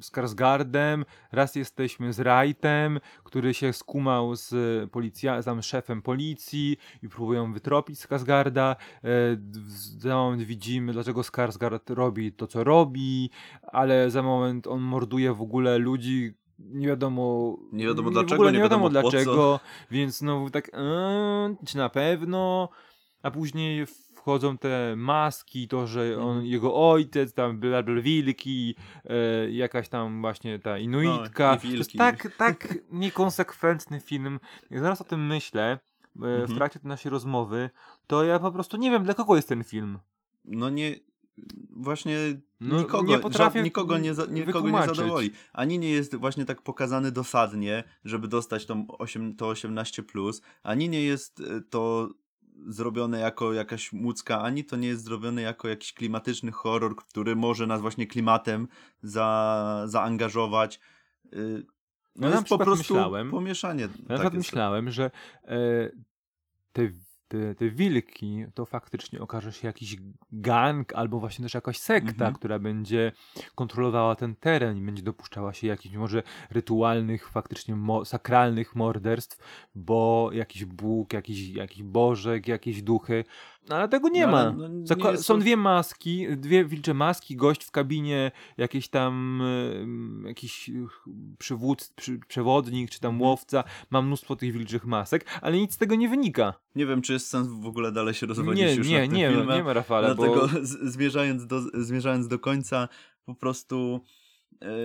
Skarsgardem, raz jesteśmy z Wrightem, który się skumał z policja, tam szefem policji i próbują wytropić Skarsgarda. E, Za moment widzimy, dlaczego Skarsgard robi to, co robi, ale za moment on morduje w ogóle ludzi, nie wiadomo, Nie wiadomo w dlaczego, ogóle nie nie wiadomo, wiadomo dlaczego, więc znowu tak, eee, czy na pewno, a później wchodzą te maski, to, że on, Mhm. jego ojciec, tam bla, bla, wilki, e, jakaś tam właśnie ta inuitka. No, to jest tak, tak niekonsekwentny film. Jak zaraz o tym myślę, e, w Mhm. trakcie tej naszej rozmowy, to ja po prostu nie wiem, dla kogo jest ten film. No nie, właśnie No, nikogo, nie potrafię ża- nikogo, nie, za, nikogo nie zadowoli. Ani nie jest właśnie tak pokazany dosadnie, żeby dostać tą 8, to 18+, plus, ani nie jest e, to zrobione jako jakaś mucka, ani to nie jest zrobione jako jakiś klimatyczny horror, który może nas właśnie klimatem za, zaangażować. Y, No Ja na jest po prostu myślałem- pomieszanie. Ja na przykład myślałem, że e, te, te, te wilki to faktycznie okaże się jakiś gang albo właśnie też jakaś sekta, Mhm. która będzie kontrolowała ten teren i będzie dopuszczała się jakichś może rytualnych, faktycznie mo- sakralnych morderstw, bo jakiś Bóg, jakiś, jakiś Bożek, jakieś duchy. No, ale tego nie No, ma. no, nie są to- dwie maski, dwie wilcze maski, gość w kabinie, jakiś tam em, jakiś przywódz, przy, przewodnik, czy tam Mhm. łowca, ma mnóstwo tych wilczych masek, ale nic z tego nie wynika. Nie wiem, czy jest sens w ogóle dalej się rozwodzić Nie, już nie, nad tym nie, filmem. nie ma Rafale, Dlatego bo z, zmierzając, do, zmierzając do końca, po prostu.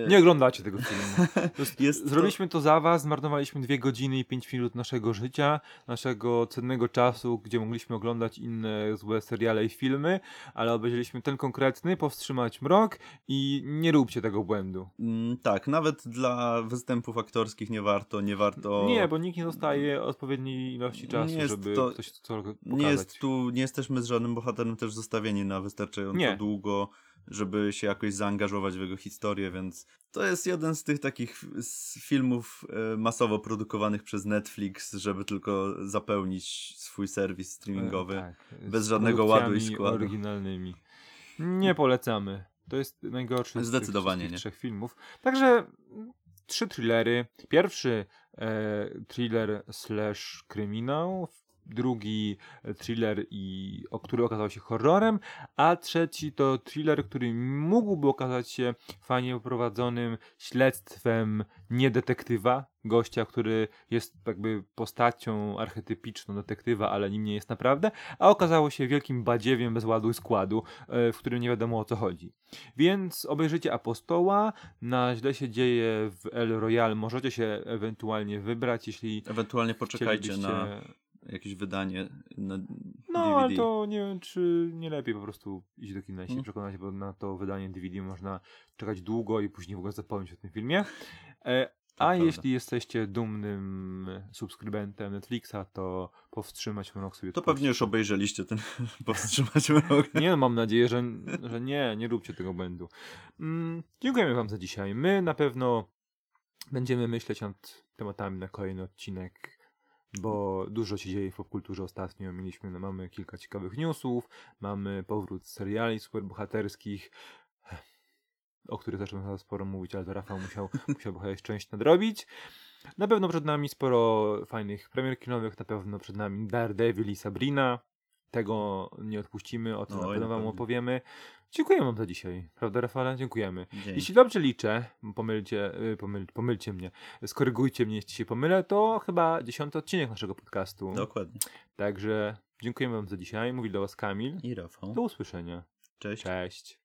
E, nie oglądacie tego filmu. To jest, Jest to- Zrobiliśmy to za was, zmarnowaliśmy dwie godziny i pięć minut naszego życia, naszego cennego czasu, gdzie mogliśmy oglądać inne złe seriale i filmy, ale obejrzeliśmy ten konkretny, powstrzymać mrok i nie róbcie tego błędu. Mm, tak, nawet dla występów aktorskich nie warto, nie warto. Nie, bo nikt nie dostaje odpowiedniej ilości czasu, żeby to- coś co pokazać. nie jest tu, nie jesteśmy z żadnym bohaterem też zostawieni na wystarczająco Nie. długo, żeby się jakoś zaangażować w jego historię, więc to jest jeden z tych takich z filmów e, masowo produkowanych przez Netflix, żeby tylko zapełnić swój serwis streamingowy. E, tak, bez z żadnego ładu i składu. oryginalnymi. Nie polecamy. To jest najgorszy z Zdecydowanie tych nie. wszystkich trzech filmów. Także trzy thrillery. Pierwszy e, thriller slash kryminał, drugi e, thriller, i, o, który okazał się horrorem, a trzeci to thriller, który mógłby okazać się fajnie poprowadzonym śledztwem nie detektywa, gościa, który jest jakby postacią archetypiczną detektywa, ale nim nie jest naprawdę, a okazało się wielkim badziewiem bez ładu i składu, e, w którym nie wiadomo o co chodzi. Więc obejrzyjcie Apostoła, na źle się dzieje w El Royale, możecie się ewentualnie wybrać, jeśli Ewentualnie poczekajcie na jakieś wydanie na No, DVD. ale to nie wiem, czy nie lepiej po prostu iść do kina i się Mm. przekonać, bo na to wydanie DVD można czekać długo i później w ogóle zapomnieć o tym filmie. E, prawda. jeśli jesteście dumnym subskrybentem Netflixa, to powstrzymać rok sobie To pewnie już obejrzeliście ten powstrzymać mrok. Nie, no, mam nadzieję, że, że nie, nie róbcie tego błędu. Mm, dziękujemy Wam za dzisiaj. My na pewno będziemy myśleć nad tematami na kolejny odcinek, bo dużo się dzieje w popkulturze ostatnio. Mieliśmy, no, mamy kilka ciekawych newsów, mamy powrót seriali superbohaterskich, o których zacząłem sporo mówić, ale to Rafał musiał, musiał chyba część nadrobić. Na pewno przed nami sporo fajnych premier kinowych, na pewno przed nami Daredevil i Sabrina. Tego nie odpuścimy, o tym Oj, na pewno wam opowiemy. Dziękuję wam za dzisiaj, prawda Rafale? Dziękujemy. Dzięki. Jeśli dobrze liczę, pomylcie, y, pomyl, pomylcie mnie, skorygujcie mnie, jeśli się pomylę, to chyba dziesiąty odcinek naszego podcastu. Dokładnie. Także dziękujemy wam za dzisiaj. Mówi do was Kamil. I Rafał. Do usłyszenia. Cześć. Cześć.